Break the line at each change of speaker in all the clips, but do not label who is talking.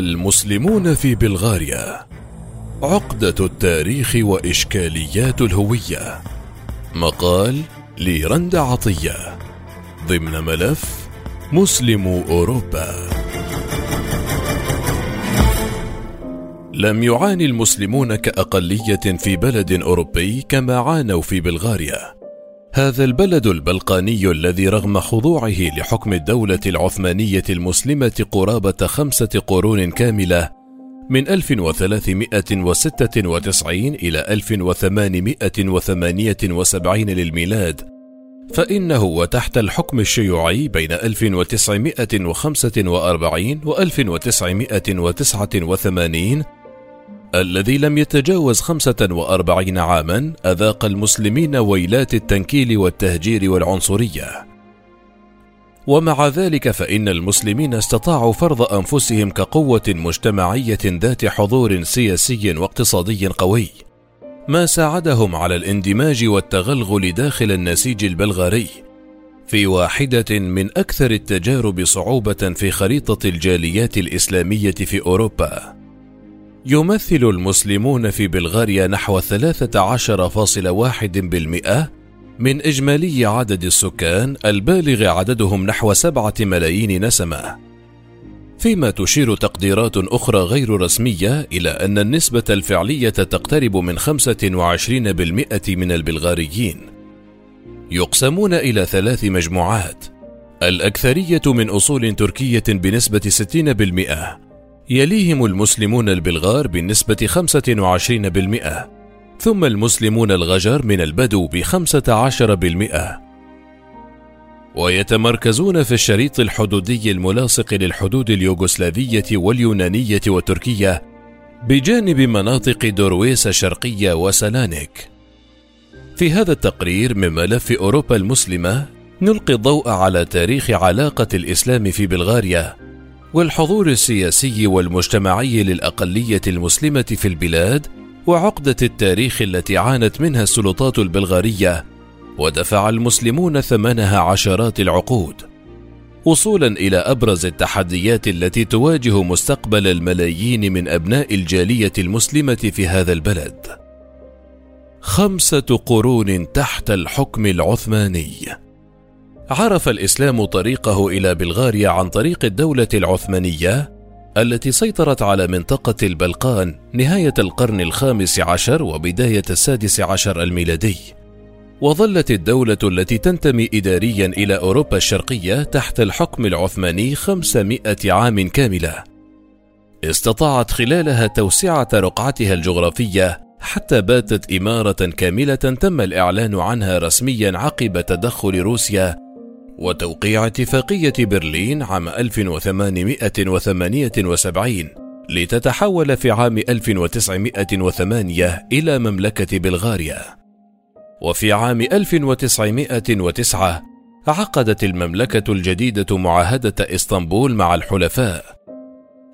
المسلمون في بلغاريا. عقدة التاريخ وإشكاليات الهوية. مقال لرند عطية. ضمن ملف مسلم أوروبا. لم يعاني المسلمون كأقلية في بلد أوروبي كما عانوا في بلغاريا. هذا البلد البلقاني الذي رغم خضوعه لحكم الدولة العثمانية المسلمة قرابة خمسة قرون كاملة من 1396 إلى 1878 للميلاد فإنه وتحت الحكم الشيوعي بين 1945 و 1989 الذي لم يتجاوز خمسة وأربعين عاما أذاق المسلمين ويلات التنكيل والتهجير والعنصرية. ومع ذلك فإن المسلمين استطاعوا فرض أنفسهم كقوة مجتمعية ذات حضور سياسي واقتصادي قوي. ما ساعدهم على الاندماج والتغلغل داخل النسيج البلغاري. في واحدة من أكثر التجارب صعوبة في خريطة الجاليات الإسلامية في أوروبا. يمثل المسلمون في بلغاريا نحو 13.1% من إجمالي عدد السكان البالغ عددهم نحو سبعة ملايين نسمة. فيما تشير تقديرات أخرى غير رسمية إلى أن النسبة الفعلية تقترب من 25% من البلغاريين. يقسمون إلى ثلاث مجموعات. الأكثرية من أصول تركية بنسبة 60% يليهم المسلمون البلغار بالنسبة 25% ثم المسلمون الغجر من البدو عشر بالمئة. ويتمركزون في الشريط الحدودي الملاصق للحدود اليوغوسلافية واليونانية والتركية بجانب مناطق دورويس الشرقية وسلانيك. في هذا التقرير من ملف أوروبا المسلمة نلقي الضوء على تاريخ علاقة الإسلام في بلغاريا والحضور السياسي والمجتمعي للأقلية المسلمة في البلاد وعقدة التاريخ التي عانت منها السلطات البلغارية ودفع المسلمون ثمنها عشرات العقود. وصولا إلى أبرز التحديات التي تواجه مستقبل الملايين من أبناء الجالية المسلمة في هذا البلد. خمسة قرون تحت الحكم العثماني. عرف الإسلام طريقه إلى بلغاريا عن طريق الدولة العثمانية التي سيطرت على منطقة البلقان نهاية القرن الخامس عشر وبداية السادس عشر الميلادي. وظلت الدولة التي تنتمي إداريا إلى أوروبا الشرقية تحت الحكم العثماني 500 عام كاملة. استطاعت خلالها توسعة رقعتها الجغرافية حتى باتت إمارة كاملة تم الإعلان عنها رسميا عقب تدخل روسيا وتوقيع اتفاقية برلين عام 1878 لتتحول في عام 1908 إلى مملكة بلغاريا. وفي عام 1909 عقدت المملكة الجديدة معاهدة إسطنبول مع الحلفاء.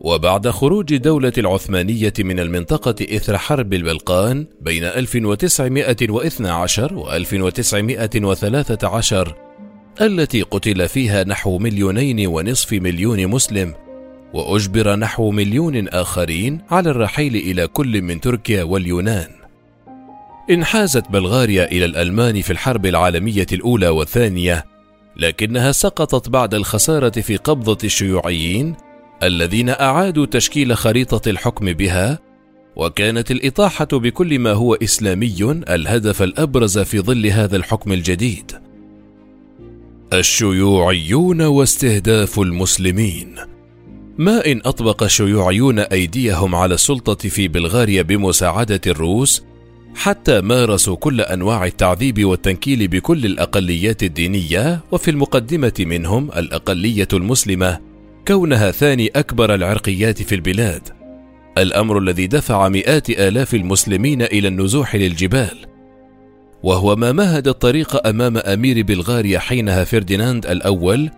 وبعد خروج الدولة العثمانية من المنطقة إثر حرب البلقان بين 1912 و 1913 التي قتل فيها نحو مليونين ونصف مليون مسلم وأجبر نحو مليون آخرين على الرحيل إلى كل من تركيا واليونان. انحازت بلغاريا إلى الألمان في الحرب العالمية الأولى والثانية لكنها سقطت بعد الخسارة في قبضة الشيوعيين الذين أعادوا تشكيل خريطة الحكم بها وكانت الإطاحة بكل ما هو إسلامي الهدف الأبرز في ظل هذا الحكم الجديد. الشيوعيون واستهداف المسلمين. ما إن أطبق الشيوعيون أيديهم على السلطة في بلغاريا بمساعدة الروس حتى مارسوا كل أنواع التعذيب والتنكيل بكل الأقليات الدينية وفي المقدمة منهم الأقلية المسلمة كونها ثاني أكبر العرقيات في البلاد. الأمر الذي دفع مئات آلاف المسلمين إلى النزوح للجبال. وهو ما مهد الطريق أمام أمير بلغاريا حينها فرديناند الأول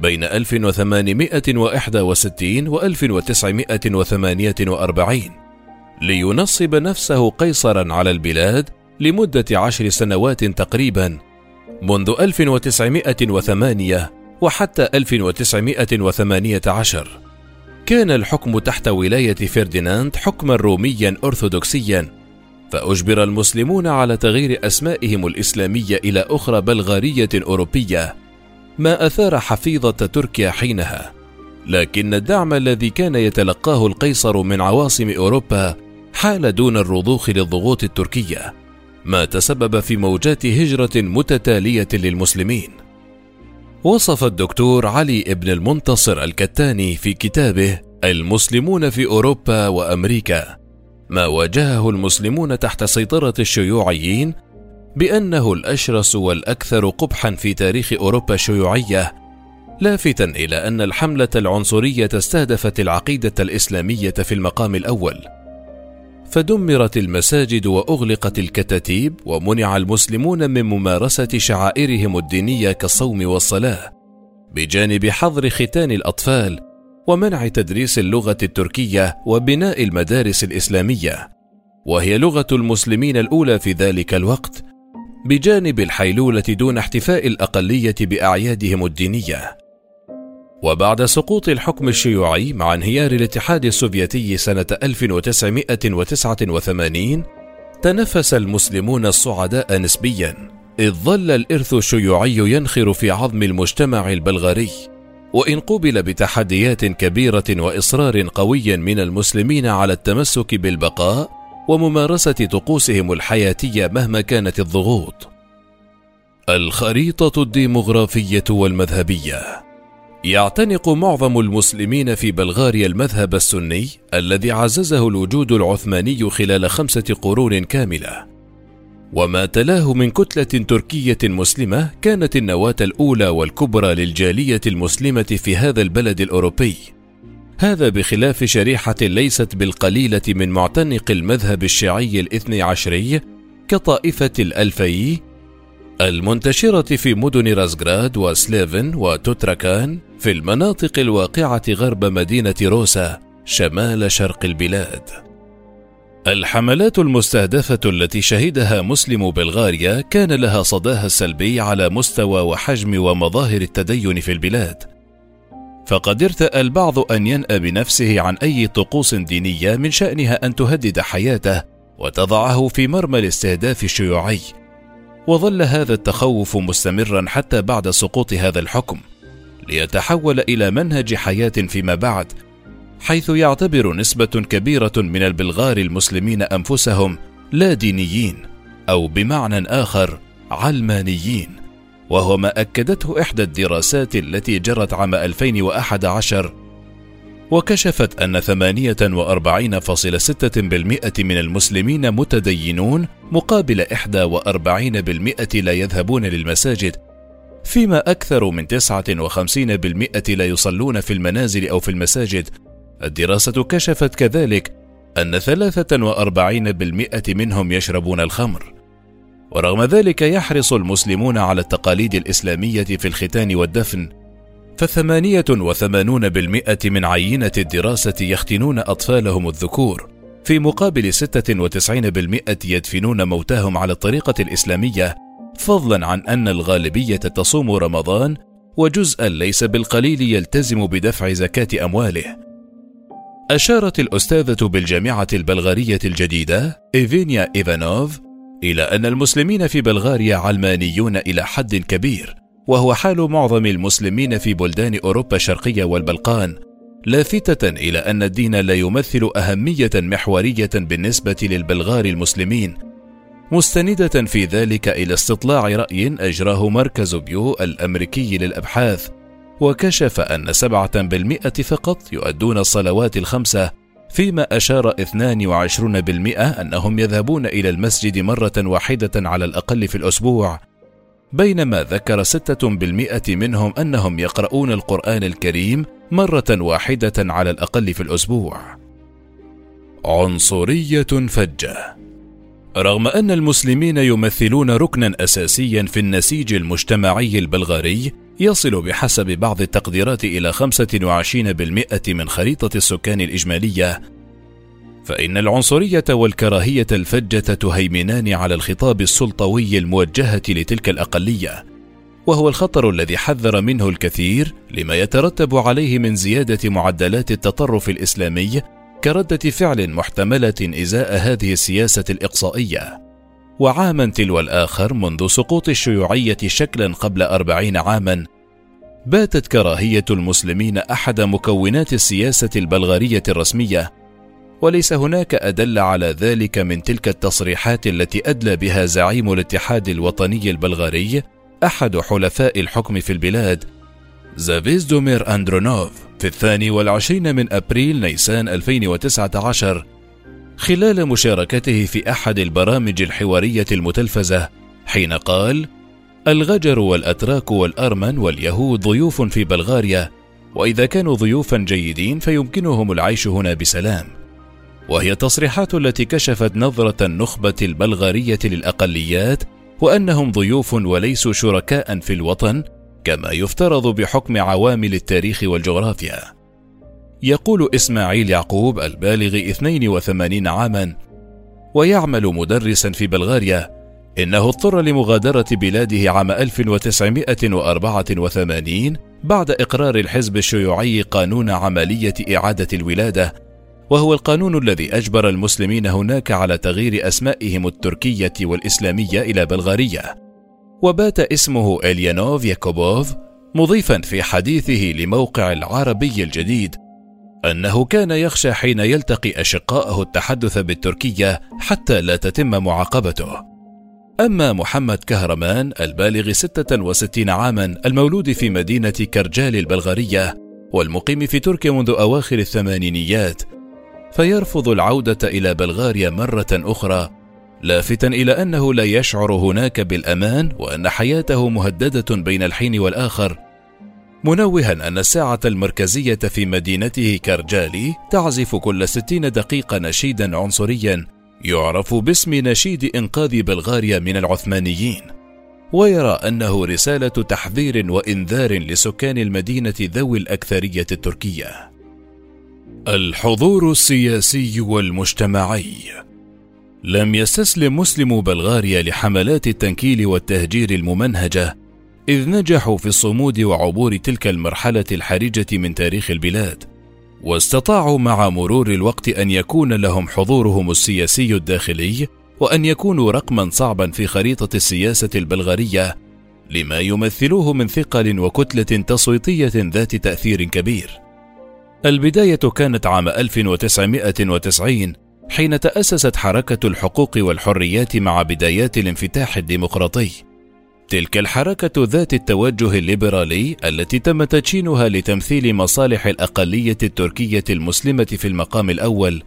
بين 1861 و 1948 لينصب نفسه قيصرا على البلاد لمدة عشر سنوات تقريبا منذ 1908 وحتى 1918 كان الحكم تحت ولاية فرديناند حكما روميا أرثوذكسيا فأجبر المسلمون على تغيير أسمائهم الإسلامية إلى أخرى بلغارية أوروبية ما أثار حفيظة تركيا حينها. لكن الدعم الذي كان يتلقاه القيصر من عواصم أوروبا حال دون الرضوخ للضغوط التركية ما تسبب في موجات هجرة متتالية للمسلمين. وصف الدكتور علي ابن المنتصر الكتاني في كتابه المسلمون في أوروبا وأمريكا ما واجهه المسلمون تحت سيطرة الشيوعيين بأنه الأشرس والأكثر قبحا في تاريخ أوروبا الشيوعيه لافتا إلى أن الحملة العنصرية استهدفت العقيدة الإسلامية في المقام الأول. فدمرت المساجد وأغلقت الكتاتيب ومنع المسلمون من ممارسة شعائرهم الدينية كالصوم والصلاة. بجانب حظر ختان الأطفال ومنع تدريس اللغة التركية وبناء المدارس الإسلامية. وهي لغة المسلمين الأولى في ذلك الوقت بجانب الحيلولة دون احتفاء الأقلية بأعيادهم الدينية. وبعد سقوط الحكم الشيوعي مع انهيار الاتحاد السوفيتي سنة 1989 تنفس المسلمون الصعداء نسبيا إذ ظل الإرث الشيوعي ينخر في عظم المجتمع البلغاري. وإن قوبل بتحديات كبيرة وإصرار قوي من المسلمين على التمسك بالبقاء وممارسة طقوسهم الحياتية مهما كانت الضغوط الخريطة الديمغرافية والمذهبية يعتنق معظم المسلمين في بلغاريا المذهب السني الذي عززه الوجود العثماني خلال خمسة قرون كاملة. وما تلاه من كتلة تركية مسلمة كانت النواة الأولى والكبرى للجالية المسلمة في هذا البلد الأوروبي. هذا بخلاف شريحة ليست بالقليلة من معتنق المذهب الشيعي الاثني عشري كطائفة الألفي المنتشرة في مدن رازغراد وسليفن وتوتراكان في المناطق الواقعة غرب مدينة روسا شمال شرق البلاد. الحملات المستهدفة التي شهدها مسلم بلغاريا كان لها صداها السلبي على مستوى وحجم ومظاهر التدين في البلاد. فقد ارتأى البعض أن ينأى بنفسه عن أي طقوس دينية من شأنها أن تهدد حياته وتضعه في مرمى الاستهداف الشيوعي. وظل هذا التخوف مستمرا حتى بعد سقوط هذا الحكم ليتحول إلى منهج حياة فيما بعد حيث يعتبر نسبة كبيرة من البلغار المسلمين أنفسهم لا دينيين أو بمعنى آخر علمانيين وهو ما أكدته إحدى الدراسات التي جرت عام 2011 وكشفت أن 48.6% من المسلمين متدينون مقابل 41% لا يذهبون للمساجد فيما أكثر من 59% لا يصلون في المنازل أو في المساجد الدراسة كشفت كذلك أن 43% منهم يشربون الخمر. ورغم ذلك يحرص المسلمون على التقاليد الإسلامية في الختان والدفن فثمانية وثمانون بالمئة من عينة الدراسة يختنون أطفالهم الذكور في مقابل ستة وتسعين بالمئة يدفنون موتاهم على الطريقة الإسلامية فضلا عن أن الغالبية تصوم رمضان وجزءا ليس بالقليل يلتزم بدفع زكاة أمواله. أشارت الأستاذة بالجامعة البلغارية الجديدة إيفينيا إيفانوف إلى أن المسلمين في بلغاريا علمانيون إلى حد كبير وهو حال معظم المسلمين في بلدان أوروبا الشرقية والبلقان لافتة إلى أن الدين لا يمثل أهمية محورية بالنسبة للبلغار المسلمين مستندة في ذلك إلى استطلاع رأي أجراه مركز بيو الأمريكي للأبحاث. وكشف أن سبعة بالمئة فقط يؤدون الصلوات الخمسة فيما أشار 22% أنهم يذهبون إلى المسجد مرة واحدة على الأقل في الأسبوع بينما ذكر ستة بالمئة منهم أنهم يقرؤون القرآن الكريم مرة واحدة على الأقل في الأسبوع. عنصرية فجة رغم أن المسلمين يمثلون ركنا أساسيا في النسيج المجتمعي البلغاري يصل بحسب بعض التقديرات إلى 25% من خريطة السكان الإجمالية. فإن العنصرية والكراهية الفجة تهيمنان على الخطاب السلطوي الموجهة لتلك الأقلية، وهو الخطر الذي حذر منه الكثير لما يترتب عليه من زيادة معدلات التطرف الإسلامي كردة فعل محتملة إزاء هذه السياسة الإقصائية. وعاما تلو الآخر منذ سقوط الشيوعية شكلا قبل أربعين عاما باتت كراهية المسلمين أحد مكونات السياسة البلغارية الرسمية وليس هناك أدل على ذلك من تلك التصريحات التي أدلى بها زعيم الاتحاد الوطني البلغاري أحد حلفاء الحكم في البلاد زافيزدومير أندرونوف في الثاني والعشرين من أبريل نيسان 2019 خلال مشاركته في أحد البرامج الحوارية المتلفزة حين قال: الغجر والأتراك والأرمن واليهود ضيوف في بلغاريا، وإذا كانوا ضيوفا جيدين فيمكنهم العيش هنا بسلام. وهي تصريحات التي كشفت نظرة النخبة البلغارية للأقليات وأنهم ضيوف وليسوا شركاء في الوطن كما يفترض بحكم عوامل التاريخ والجغرافيا. يقول إسماعيل يعقوب البالغ 82 عاما ويعمل مدرسا في بلغاريا إنه اضطر لمغادرة بلاده عام 1984 بعد إقرار الحزب الشيوعي قانون عملية إعادة الولادة وهو القانون الذي أجبر المسلمين هناك على تغيير أسمائهم التركية والإسلامية إلى بلغارية. وبات اسمه إليانوف ياكوبوف مضيفا في حديثه لموقع العربي الجديد أنه كان يخشى حين يلتقي أشقائه التحدث بالتركية حتى لا تتم معاقبته. أما محمد كهرمان البالغ 66 عاما المولود في مدينة كرجال البلغارية والمقيم في تركيا منذ أواخر الثمانينيات فيرفض العودة إلى بلغاريا مرة أخرى لافتا إلى أنه لا يشعر هناك بالأمان وأن حياته مهددة بين الحين والآخر. منوها أن الساعة المركزية في مدينته كرجالي تعزف كل ستين دقيقة نشيدا عنصريا يعرف باسم نشيد إنقاذ بلغاريا من العثمانيين. ويرى أنه رسالة تحذير وإنذار لسكان المدينة ذوي الأكثرية التركية. الحضور السياسي والمجتمعي. لم يستسلم مسلم بلغاريا لحملات التنكيل والتهجير الممنهجة إذ نجحوا في الصمود وعبور تلك المرحلة الحرجة من تاريخ البلاد واستطاعوا مع مرور الوقت أن يكون لهم حضورهم السياسي الداخلي وأن يكونوا رقما صعبا في خريطة السياسة البلغارية لما يمثلوه من ثقل وكتلة تصويتية ذات تأثير كبير. البداية كانت عام 1990 حين تأسست حركة الحقوق والحريات مع بدايات الانفتاح الديمقراطي. تلك الحركة ذات التوجه الليبرالي التي تم تدشينها لتمثيل مصالح الأقلية التركية المسلمة في المقام الأول،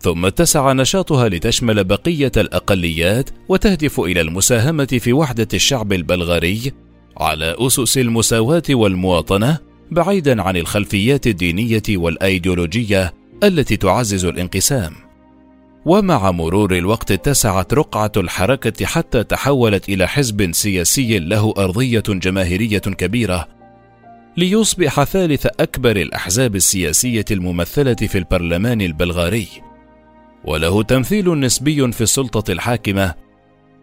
ثم اتسع نشاطها لتشمل بقية الأقليات وتهدف إلى المساهمة في وحدة الشعب البلغاري على أسس المساواة والمواطنة بعيدا عن الخلفيات الدينية والأيديولوجية التي تعزز الانقسام. ومع مرور الوقت اتسعت رقعة الحركة حتى تحولت إلى حزب سياسي له أرضية جماهيرية كبيرة، ليصبح ثالث أكبر الأحزاب السياسية الممثلة في البرلمان البلغاري، وله تمثيل نسبي في السلطة الحاكمة،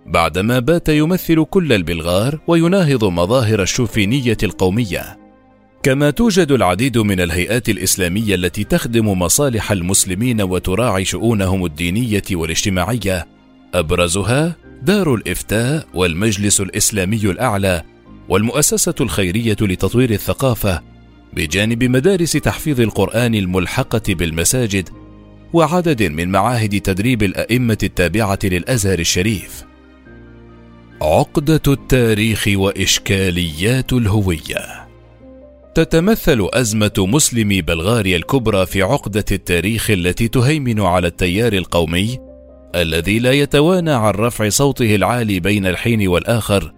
بعدما بات يمثل كل البلغار ويناهض مظاهر الشوفينية القومية. كما توجد العديد من الهيئات الإسلامية التي تخدم مصالح المسلمين وتراعي شؤونهم الدينية والاجتماعية. أبرزها دار الإفتاء والمجلس الإسلامي الأعلى والمؤسسة الخيرية لتطوير الثقافة بجانب مدارس تحفيظ القرآن الملحقة بالمساجد وعدد من معاهد تدريب الأئمة التابعة للأزهر الشريف. عقدة التاريخ وإشكاليات الهوية. تتمثل أزمة مسلم بلغاريا الكبرى في عقدة التاريخ التي تهيمن على التيار القومي الذي لا يتوانى عن رفع صوته العالي بين الحين والآخر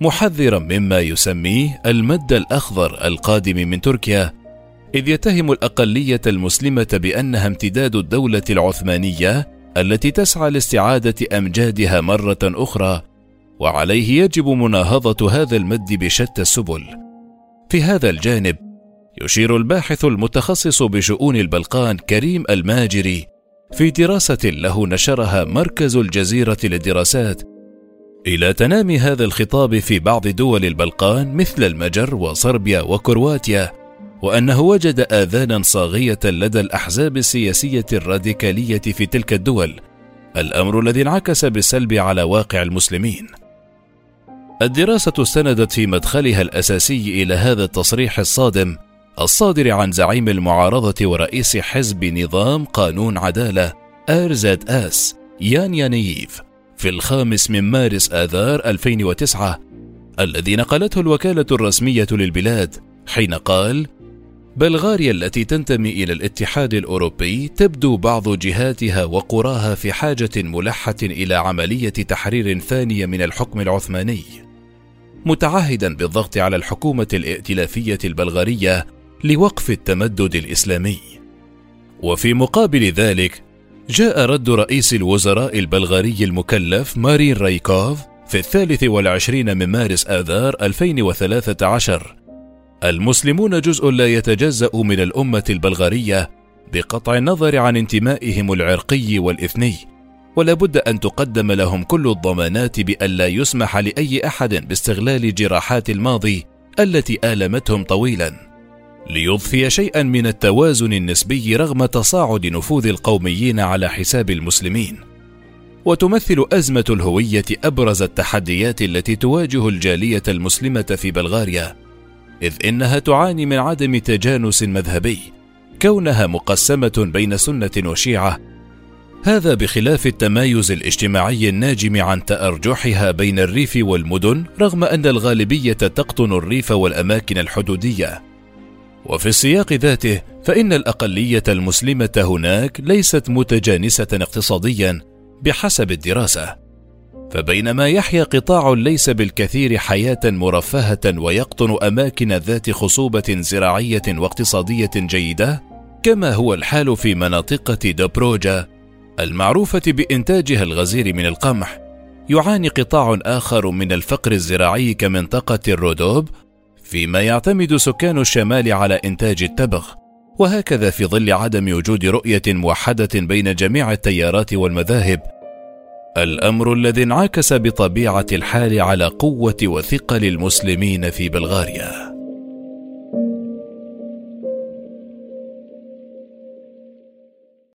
محذرا مما يسميه المد الأخضر القادم من تركيا إذ يتهم الأقلية المسلمة بأنها امتداد الدولة العثمانية التي تسعى لاستعادة أمجادها مرة أخرى وعليه يجب مناهضة هذا المد بشتى السبل. في هذا الجانب يشير الباحث المتخصص بشؤون البلقان كريم الماجري في دراسة له نشرها مركز الجزيرة للدراسات. إلى تنامي هذا الخطاب في بعض دول البلقان مثل المجر وصربيا وكرواتيا وأنه وجد آذانا صاغية لدى الأحزاب السياسية الراديكالية في تلك الدول الأمر الذي انعكس بالسلب على واقع المسلمين. الدراسة استندت في مدخلها الأساسي إلى هذا التصريح الصادم الصادر عن زعيم المعارضة ورئيس حزب نظام قانون عدالة آرزاد آس يان يانييف في الخامس من مارس آذار 2009 الذي نقلته الوكالة الرسمية للبلاد حين قال بلغاريا التي تنتمي إلى الاتحاد الأوروبي تبدو بعض جهاتها وقراها في حاجة ملحة إلى عملية تحرير ثانية من الحكم العثماني. متعهدا بالضغط على الحكومة الائتلافية البلغارية لوقف التمدد الإسلامي. وفي مقابل ذلك جاء رد رئيس الوزراء البلغاري المكلف مارين رايكوف في الثالث والعشرين من مارس آذار 2013 المسلمون جزء لا يتجزأ من الأمة البلغارية بقطع النظر عن انتمائهم العرقي والإثني. ولا بد أن تقدم لهم كل الضمانات بأن لا يسمح لأي أحد باستغلال جراحات الماضي التي آلمتهم طويلا. ليضفي شيئا من التوازن النسبي رغم تصاعد نفوذ القوميين على حساب المسلمين. وتمثل أزمة الهوية أبرز التحديات التي تواجه الجالية المسلمة في بلغاريا إذ إنها تعاني من عدم تجانس مذهبي كونها مقسمة بين سنة وشيعة هذا بخلاف التمايز الاجتماعي الناجم عن تأرجحها بين الريف والمدن رغم أن الغالبية تقطن الريف والأماكن الحدودية. وفي السياق ذاته فإن الأقلية المسلمة هناك ليست متجانسة اقتصاديا بحسب الدراسة. فبينما يحيا قطاع ليس بالكثير حياة مرفهة ويقطن أماكن ذات خصوبة زراعية واقتصادية جيدة كما هو الحال في مناطق دبروجا المعروفة بإنتاجها الغزير من القمح يعاني قطاع آخر من الفقر الزراعي كمنطقة الرودوب فيما يعتمد سكان الشمال على إنتاج التبغ. وهكذا في ظل عدم وجود رؤية موحدة بين جميع التيارات والمذاهب. الأمر الذي انعكس بطبيعة الحال على قوة وثقل المسلمين في بلغاريا.